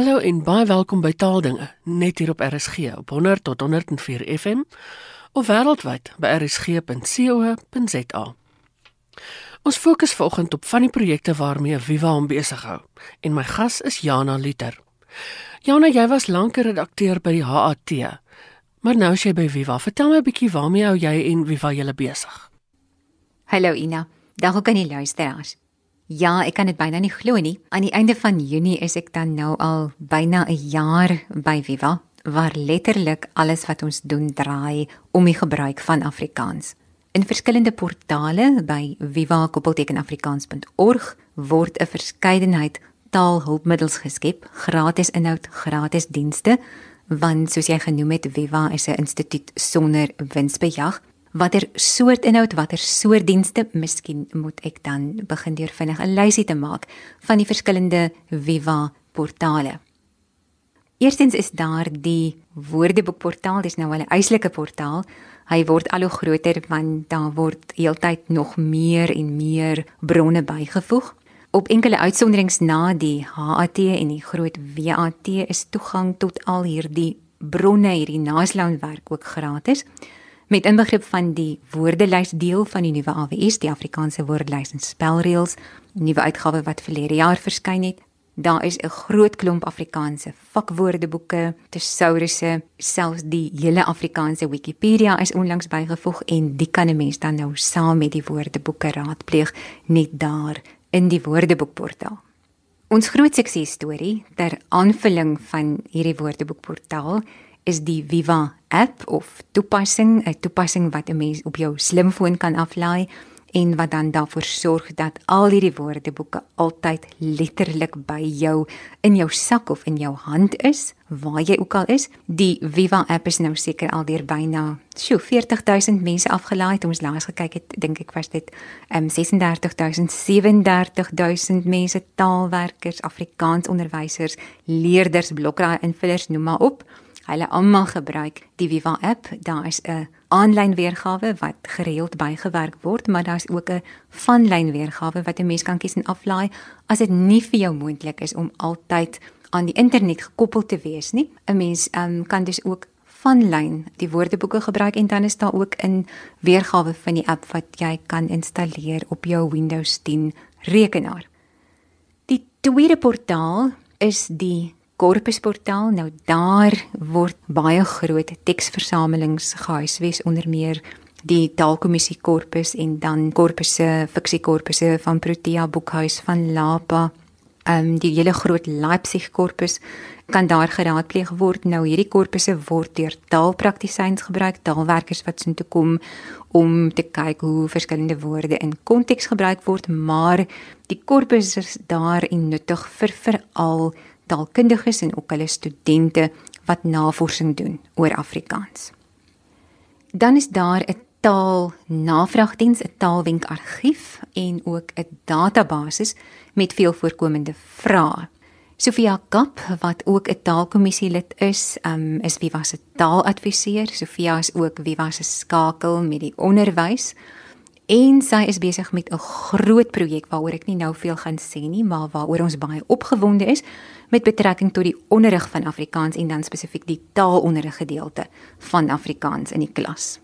Hallo en baie welkom by Taaldinge net hier op RSG op 100 tot 104 FM of wêreldwyd by rsg.co.za. Ons fokus vanoggend op van die projekte waarmee Viva hom besig hou en my gas is Jana Liter. Jana, jy was lank 'n redakteur by die HAT, maar nou is jy by Viva. Vertel my 'n bietjie waarmee hou jy en Viva julle besig? Hallo Ina, dag ook aan die luisteraars. Ja, ek kan dit byna nie glo nie. Aan die einde van Junie is ek dan nou al byna 'n jaar by Viva, waar letterlik alles wat ons doen draai om die gebruik van Afrikaans. In verskillende portale by viva-afrikaans.org word 'n verskeidenheid taalhulpmiddels geskep, gratis inhoud, gratis dienste, want soos jy genoem het, Viva is 'n instituut sonder winsbejag watter soort inhoud, watter soort dienste, miskien moet ek dan begin deur vinnig 'n lysie te maak van die verskillende Viva portale. Eerstens is daar die Woordeboekportaal, dis nou 'n eislike portaal. Hy word al hoe groter want daar word heeltyd nog meer en meer bronne bygevoeg. Op enkele uitsonderings na die HAT en die groot WAT is toegang tot al hierdie bronne, hierdie naslaanwerk ook gratis met inbegrip van die woordelys deel van die nuwe AWS, die Afrikaanse woordelys en spelreëls, nuwe uitgawe wat verlede jaar verskyn het. Daar is 'n groot klomp Afrikaanse vakwoordeboeke, tesourusse, selfs die hele Afrikaanse Wikipedia is onlangs bygevoeg en dit kan 'n mens dan nou saam met die woordeboeke raadpleeg net daar in die woordeboekportaal. Ons groot suksesstorie ter aanvulling van hierdie woordeboekportaal is die Viva app of toepassing, 'n toepassing wat 'n mens op jou slimfoon kan aflaai en wat dan daarvoor sorg dat al hierdie woordeboeke altyd letterlik by jou in jou sak of in jou hand is, waar jy ook al is. Die Viva app is nou seker al deur byna so 40000 mense afgelaai. Toe ons laas gekyk het, dink ek was dit um 36000, 37000 mense, taalwerkers, Afrikaans onderwysers, leerders, blokkraai invullers, noem maar op. Hulle almal gebruik die Viva app. Daar is 'n aanlyn weergawe wat gereeld bygewerk word, maar daar's ook 'n vanlyn weergawe wat 'n mens kan kies en aflaai as dit nie vir jou moontlik is om altyd aan die internet gekoppel te wees nie. 'n Mens um, kan dus ook vanlyn die woordeboeke gebruik en dan is daar ook 'n weergawe van die app wat jy kan installeer op jou Windows 10 rekenaar. Die tweede portaal is die korpusportaal. Nou daar word baie groot teksversamelings gehuisves onder meer die taalkommissie korpus en dan korpusse, fiksiekorpusse van Protea Boekhuis van Lapa. Ehm um, die hele groot Leipzig korpus kan daar geraadpleeg word. Nou hierdie korpusse word deur taalpraktisyns gebruik, taalwerkers wat sin toe kom om te kyk hoe verskillende woorde in konteks gebruik word, maar die korpus is daar en nuttig vir veral taalkundiges en ook hulle studente wat navorsing doen oor Afrikaans. Dan is daar 'n taalnavraagdiens, 'n taalwenkargief en ook 'n database met veel voorkomende vrae. Sofia Kap wat ook 'n taalkommissie lid is, um, is Viva se taaladviseur. Sofia is ook Viva se skakel met die onderwys en sy is besig met 'n groot projek waaroor ek nie nou veel gaan sê nie, maar waaroor ons baie opgewonde is met betrekking tot die onderrig van Afrikaans en dan spesifiek die taalonderrig gedeelte van Afrikaans in die klas.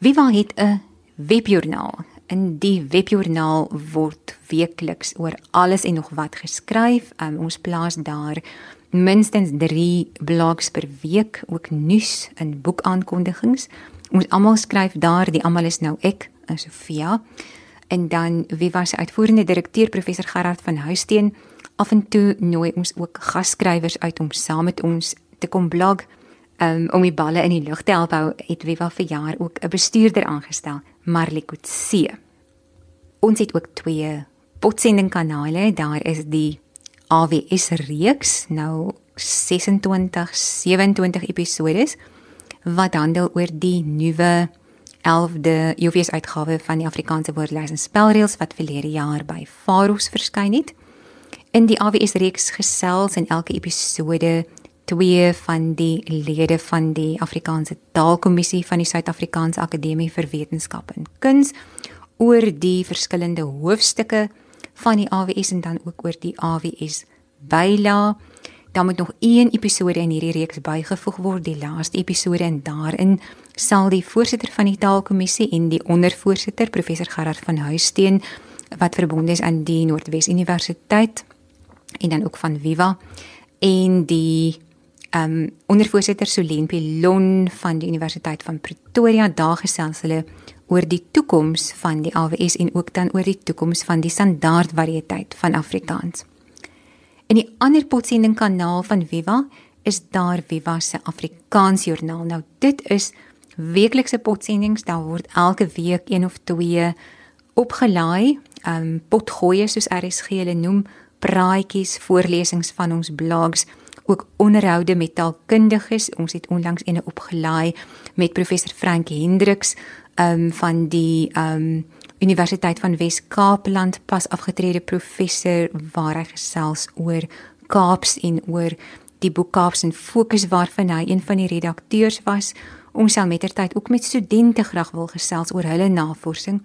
Viva het 'n webjoernaal. In die webjoernaal word weekliks oor alles en nog wat geskryf. Um, ons plaas daar minstens 3 blogs per week, ook nuus en boekaankondigings. Ons almal skryf daar, die almal is nou ek, en Sofia. En dan Viva se uitvoerende direkteur professor Gerard van Huisteen af en toe nooi ons ook gasskrywers uit om saam met ons te kom blog um, om die balle in die lug te help hou het Viva vir jaar ook 'n bestuurder aangestel Marley Kutse. Ons het ook twee potsending kanale daar is die AWS reeks nou 26 27 episodes wat handel oor die nuwe 11de UVS uitgawe van die Afrikaanse woordelys en spelreëls wat verlede jaar by Faros verskyn het in die AWS reeks gesels in elke episode twee van die lede van die Afrikaanse Taalkommissie van die Suid-Afrikaanse Akademie vir Wetenskap en Kuns oor die verskillende hoofstukke van die AWS en dan ook oor die AWS byla Dan moet nog een episode in hierdie reeks bygevoeg word, die laaste episode en daarin sal die voorsitter van die taalkommissie en die ondervoorsitter professor Gerard van Huisteen wat verbonde is aan die Noordwes Universiteit en dan ook van Viva en die ehm um, ondervoorsitter Solen Pilon van die Universiteit van Pretoria daar gesels hulle oor die toekoms van die AWS en ook dan oor die toekoms van die standaard variëteit van Afrikaans. In die ander potsending kanaal van Viva is daar Viva se Afrikaans joernaal. Nou dit is weeklikse potsendings, daar word elke week een of twee opgelaai, ehm um, potgoeie soos RSG hulle noem, praatjies, voorlesings van ons blogs, ook onderhoude met taalkundiges. Ons het onlangs eene opgelaai met professor Frank Hendriks um, van die um, Universiteit van Wes-Kaapland pas afgetrede professor waar hy gesels oor Kaaps en oor die boek Kaaps en fokus waarvan hy een van die redakteurs was. Ons sal mettertyd ook met studente graag wil gesels oor hulle navorsing.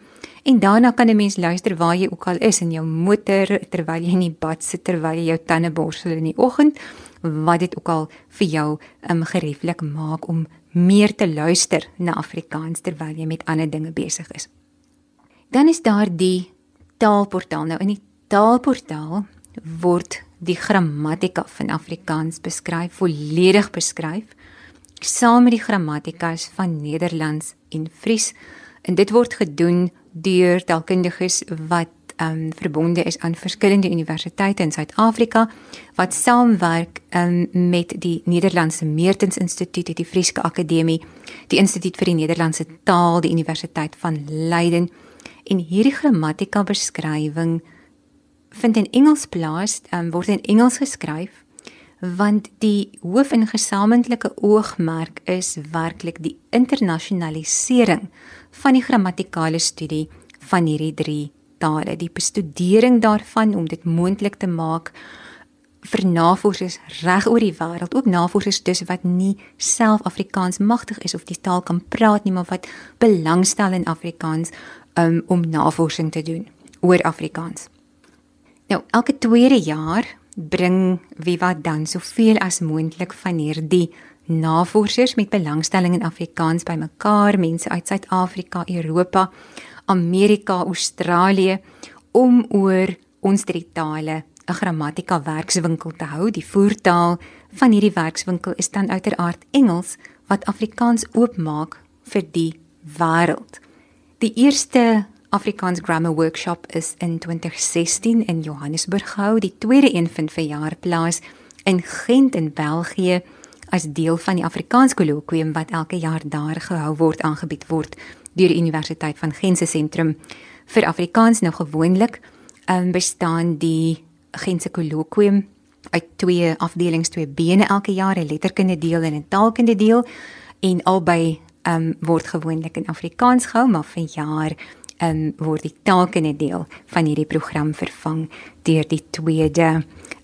En daarna kan 'n mens luister waar jy ook al is in jou motor terwyl jy in die bad sit terwyl jy jou tande borsel in die oggend, wat dit ook al vir jou um, gerieflik maak om meer te luister na Afrikaans terwyl jy met ander dinge besig is. Dan is daar die taalportaal. Nou in die taalportaal word die grammatika van Afrikaans beskryf, volledig beskryf saam met die grammatikas van Nederlands en Fries. En dit word gedoen deur taalkundiges wat um verbonde is aan verskillende universiteite in Suid-Afrika wat saamwerk um met die Nederlandse Meertens Instituut, die Frieske Akademie, die Instituut vir die Nederlandse Taal, die Universiteit van Leiden. En hierdie grammatika beskrywing vind in Engels plaas, um, word in Engels geskryf want die hoof en gesamentlike oogmerk is werklik die internasionalisering van die grammatikale studie van hierdie drie tale, die bestudering daarvan om dit moontlik te maak vir navorsers reg oor die wêreld, ook navorsers dus wat nie self Afrikaans magtig is of die taal kan praat nie, maar wat belangstel in Afrikaans um, om navorsing te doen oor Afrikaans. Nou, elke tweede jaar bring Viva dan soveel as moontlik van hierdie navorsers met belangstelling in Afrikaans bymekaar, mense uit Suid-Afrika, Europa, Amerika, Australië om oor ons drie tale 'n grammatika werkswinkel te hou. Die voertaal van hierdie werkswinkel is dan uiteraard Engels wat Afrikaans oopmaak vir die wêreld. Die eerste Afrikaans Grammar Workshop is in 2016 in Johannesburg gehou. Die tweede een vind verjaar plaas in Gent in België as deel van die Afrikaans kolokwium wat elke jaar daar gehou word aangebied word deur die Universiteit van Gent se sentrum vir Afrikaans nou gewoonlik um, bestaan die Gent se kolokwium uit twee afdelings, twee bene elke jaar, 'n letterkunde deel en 'n taalkunde deel en albei um, word gewoonlik in Afrikaans gehou, maar vanjaar um, word die taalkunde deel van hierdie program vervang deur die tweede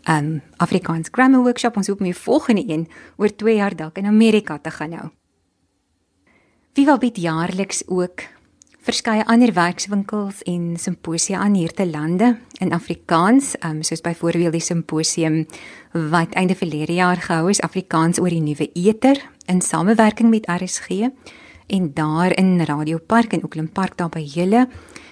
um Afrikaans Grammar Workshop. Ons hoop om die volgende een oor 2 jaar dalk in Amerika te gaan hou. Viva bied jaarliks ook verskeie ander werkswinkels en simposia aan hierde lande in Afrikaans, um, soos byvoorbeeld die simposium wat einde verlede jaar gehou is Afrikaans oor die nuwe eter in samewerking met RSG en daar in Radio Park in Oakland Park daar by julle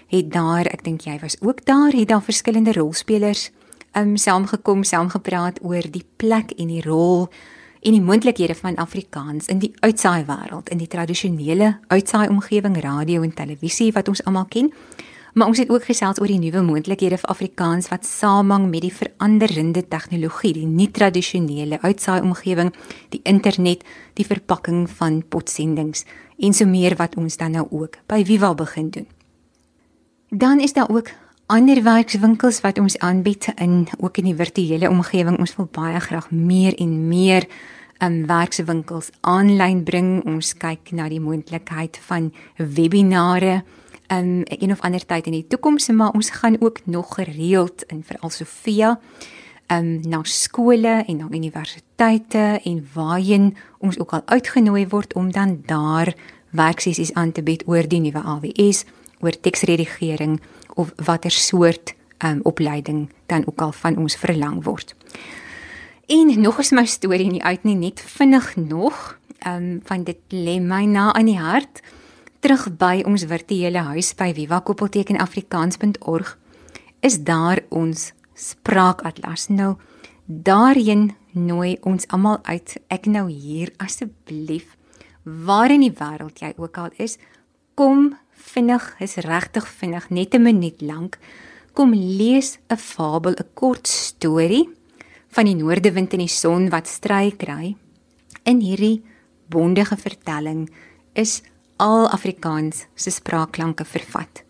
het daar ek dink jy was ook daar het daar verskillende rolspelers um saamgekom saamgepraat oor die plek en die rol en die moontlikhede van Afrikaans in die uitsaai wêreld in die tradisionele uitsaai omgewing radio en televisie wat ons almal ken Maar ons het ook gesels oor die nuwe moontlikhede vir Afrikaans wat samehang met die veranderende tegnologie, die nie tradisionele uitsaai omgewing, die internet, die verpakking van potsendings en so meer wat ons dan nou ook by Viva begin doen. Dan is daar ook ander werkswinkels wat ons aanbied in ook in die virtuele omgewing. Ons wil baie graag meer en meer um werkswinkels aanlyn bring. Ons kyk na die moontlikheid van webinare um een of ander tyd in die toekoms, maar ons gaan ook nog gereeld in veral Sofia um na skole en na universiteite en waarheen ons ook al uitgenooi word om dan daar werksessies aan te bied oor die nuwe AWS, oor teksredigering of watter soort um opleiding dan ook al van ons verlang word. En nog is my storie nie uit nie, net vinnig nog. Ehm um, van dit lê my na aan die hart. Terug by ons virtuele huis by vivakoppeltekenafrikaans.org is daar ons spraakatlas. Nou daarin nooi ons almal uit. Ek nou hier asseblief waar in die wêreld jy ook al is, kom vinnig, is regtig vinnig, net 'n minuut lank. Kom lees 'n fabel, 'n kort storie van die noordewind en die son wat stry kry. In hierdie bondige vertelling is al Afrikaans se spraakklanke vervat.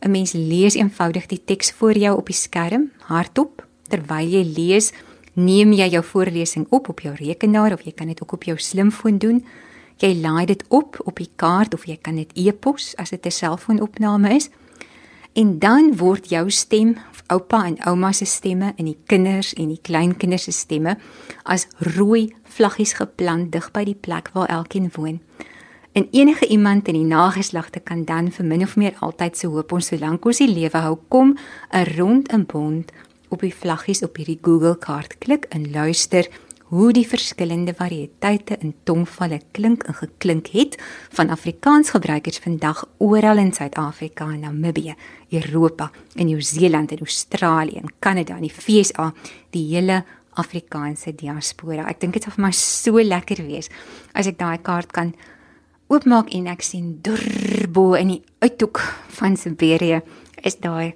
'n Mens lees eenvoudig die teks voor jou op die skerm hardop terwyl jy lees, neem jy jou voorlesing op op jou rekenaar of jy kan dit ook op jou slimfoon doen. Jy laai dit op op die kaart of jy kan dit e-pos as dit 'n selfoonopname is. En dan word jou stem, oupa en ouma se stemme en die kinders en die kleinkinders se stemme as rooi vlaggies geplant dig by die plek waar elkeen woon. En enige iemand in die nageslagte kan dan vir min of meer altyd se hoop ons solank ons die lewe hou kom 'n rond in bond op die vlaggies op hierdie Google kaart klik en luister hoe die verskillende variëteite in tongvalle klink en geklink het van Afrikaans gebruikers vandag oral in Suid-Afrika en Namibië, Europa, in Nieu-Seeland en Australië en Kanada en die VSA, die hele Afrikaanse diaspora. Ek dink dit sal vir my so lekker wees as ek daai kaart kan oopmaak en ek sien durbo in die uithoek van Siberië is daai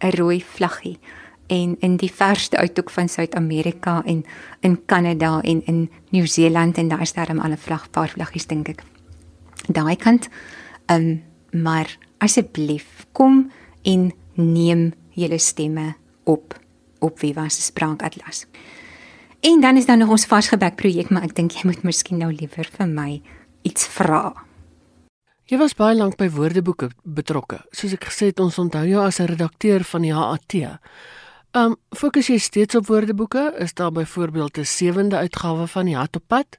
'n rooi vlaggie en in die verste uithoek van Suid-Amerika en in Kanada en in Nieu-Seeland en daar is daar 'n alle vlag paar vlaggies dink ek. Daai kant ehm um, maar asseblief kom en neem julle stemme op op Viva se spraakatlas. En dan is daar nog ons varsgebek projek, maar ek dink jy moet miskien nou liewer vir my iets vra. Jy was baie lank by Woordeboeke betrokke. Soos ek gesê het, ons onthou jou as 'n redakteur van die HAT. Um fokus jy steeds op woordeboeke? Is daar byvoorbeeld 'n sewende uitgawe van die Hat op pad?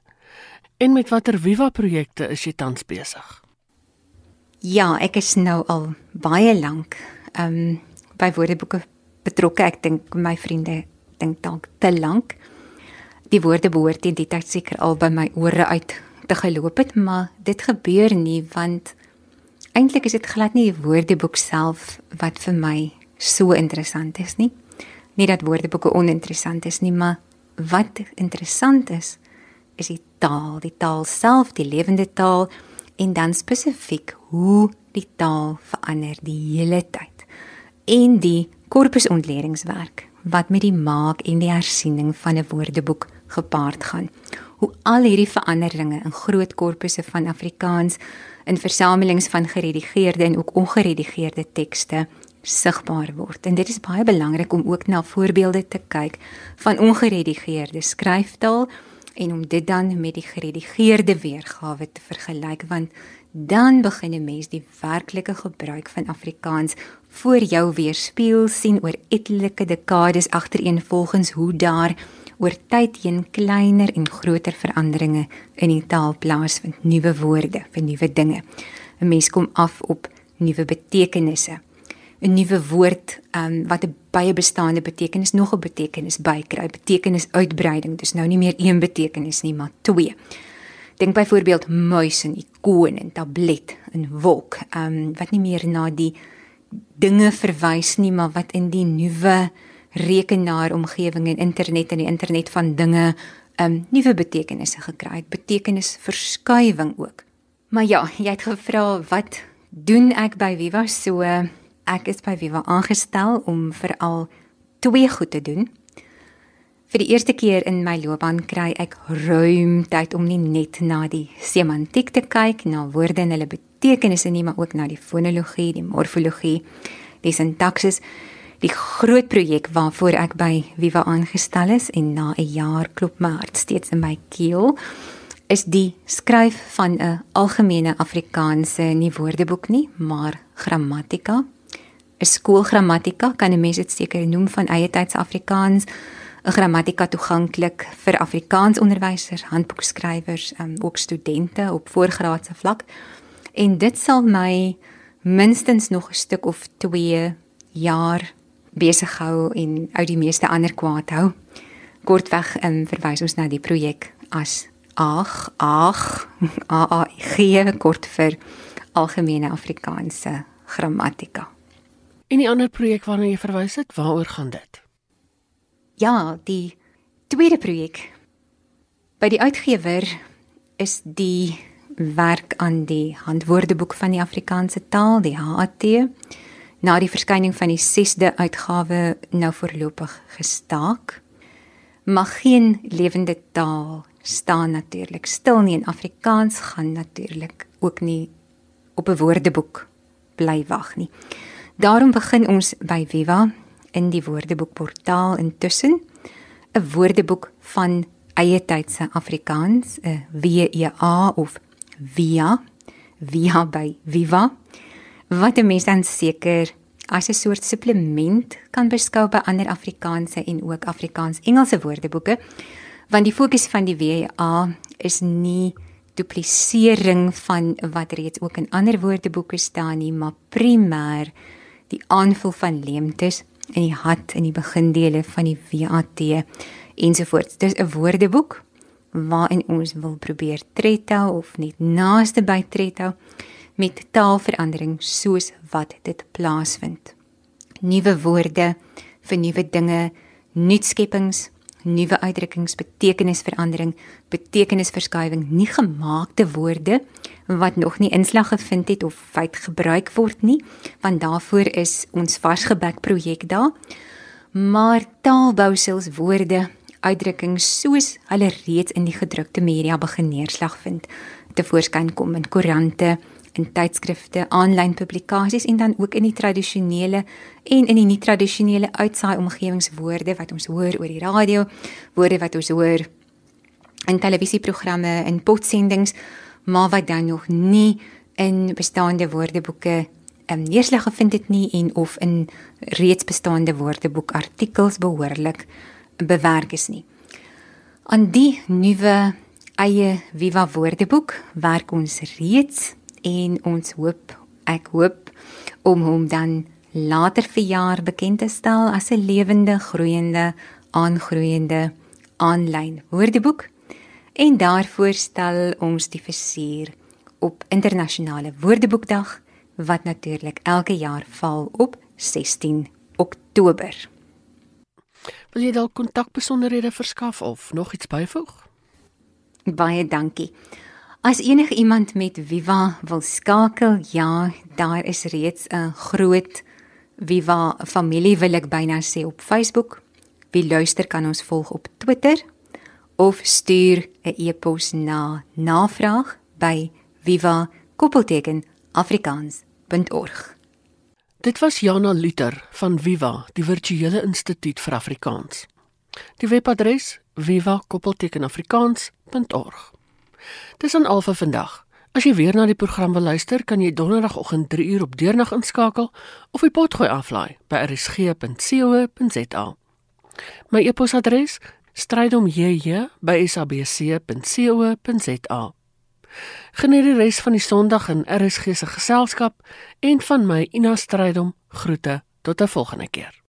En met watter Viva projekte is jy tans besig? Ja, ek is nou al baie lank um by woordeboeke betrokke. Ek dink my vriende dink dalk te lank. Die woorde behoort teen die tyd seker al by my ore uit te geloop het, maar dit gebeur nie want eintlik is dit glad nie die woordeboek self wat vir my so interessant is nie nie dat woordeboeke oninteressant is nie, maar wat interessant is, is die taal, die taal self, die lewende taal en dan spesifiek hoe die taal verander die hele tyd. En die korpusontledingwerk wat met die maak en die hersiening van 'n woordeboek gepaard gaan. Hoe al hierdie veranderinge in groot korpusse van Afrikaans in versamelings van geredigeerde en ook ongeredigeerde tekste sigbaar word. En dit is baie belangrik om ook na voorbeelde te kyk van ongeredigeerde skryftaal en om dit dan met die geredigeerde weergawe te vergelyk want dan begin 'n mens die werklike gebruik van Afrikaans voor jou weerspieël sien oor etlike dekades agtereenvolgens hoe daar oor tyd heen kleiner en groter veranderinge in die taal plaasvind, nuwe woorde, vir nuwe dinge. 'n Mens kom af op nuwe betekenisse. 'n nuwe woord um, wat 'n baie bestaande betekenis nog 'n betekenis bykry, betekenis uitbreiding. Dis nou nie meer een betekenis nie, maar twee. Dink byvoorbeeld muis en ikoon en tablet en wolk, um, wat nie meer na die dinge verwys nie, maar wat in die nuwe rekenaaromgewing en internet en die internet van dinge um nuwe betekenisse gekry het, betekenisverskuiwing ook. Maar ja, jy het gevra wat doen ek by Viva so ek is by Viva aangestel om veral twee goed te doen. Vir die eerste keer in my loopbaan kry ek ruim tyd om nie net na die semantiek te kyk, na woorde en hulle betekenisse nie, maar ook na die fonologie, die morfologie, die sintaksis. Die groot projek waarvoor ek by Viva aangestel is en na 'n jaar klop my hart steeds in my keel is die skryf van 'n algemene Afrikaanse nie woordeboek nie, maar grammatika 'n skoolgrammatika kan 'n mens dit seker noem van eie tyds Afrikaans 'n grammatika toeganklik vir Afrikaans onderwysers, handboekskrywers, um, ook studente op voorgraadse vlak. En dit sal my minstens nog 'n stuk of 2 jaar besig hou en uit die meeste ander kwaad hou. kortweg um, verwys ons na die projek as AG AG AAG kort vir Algemene Afrikaanse Grammatika. En die ander projek waarna jy verwys het, waaroor gaan dit? Ja, die tweede projek. By die uitgewer is die werk aan die handwoordeboek van die Afrikaanse taal, die HAT, na die verskyning van die 6de uitgawe nou voorlopig gestaak. Maar geen lewende taal staan natuurlik stil nie en Afrikaans gaan natuurlik ook nie op 'n woordeboek bly wag nie. Daarom begin ons by Viva in die woordeboekportaal intussen 'n woordeboek van eie tydse Afrikaans, 'n W E A of via via by Viva wat 'n mens dan seker as 'n soort supplement kan beskou by ander Afrikaanse en ook Afrikaans-Engelse woordeboeke want die fokus van die WA is nie duplisering van wat reeds ook in ander woordeboeke staan nie maar primêr die aanvul van leemtes in die hat in die begindele van die WAT ensovoorts dis 'n woordeboek waarin ons wil probeer tred hou of net naaste by tred hou met taalverandering soos wat dit plaasvind. Nuwe woorde vir nuwe dinge, nuutskeppings, nuwe uitdrukkings, betekenisverandering, betekenisverskywing, nie gemaakte woorde wat nog nie inslag gevind het of wyd gebruik word nie, want daarvoor is ons varsgebek projek daar. Maar taalbousels woorde uitdrukkings soos hulle reeds in die gedrukte media begin neerslag vind te voorskyn kom in koerante in tydskrifte, aanlyn publikasies en dan ook in die tradisionele en in die nie-tradisionele uitsaai omgewingswoorde wat ons hoor oor die radio, woorde wat ons hoor in televisieprogramme en potsendings, maar wat dan nog nie in bestaande woordeboeke um, neerslag gevind het nie en of in reeds bestaande woordeboekartikels behoorlik bewerk is nie. Aan die nuwe eie Viva Woordeboek werk ons reeds en ons hoop ek hoop om hom dan later verjaar bekend te stel as 'n lewende, groeiende, aangroeiende aanlyn woordeboek. En daarvoor stel ons die versier op internasionale woordeboekdag wat natuurlik elke jaar val op 16 Oktober. Wil jy dalk kontakbesonderhede verskaf of nog iets byvoeg? Baie dankie. As enige iemand met Viva wil skakel, ja, daar is reeds 'n groot Viva familie wil ek byna sê op Facebook. Wie luister kan ons volg op Twitter of stuur 'n e-pos na navraag@viva-afrikaans.org. Dit was Jana Luther van Viva, die virtuele instituut vir Afrikaans. Die webadres viva-afrikaans.org. Dis aan al vir vandag. As jy weer na die program wil luister, kan jy donderdagoggend 3uur op deurnag inskakel of die potgooi aflaai by rsg.co.za. My e-posadres strydomjj@sabc.co.za. Geniet die res van die Sondag in RSG se geselskap en van my Ina Strydom groete tot 'n volgende keer.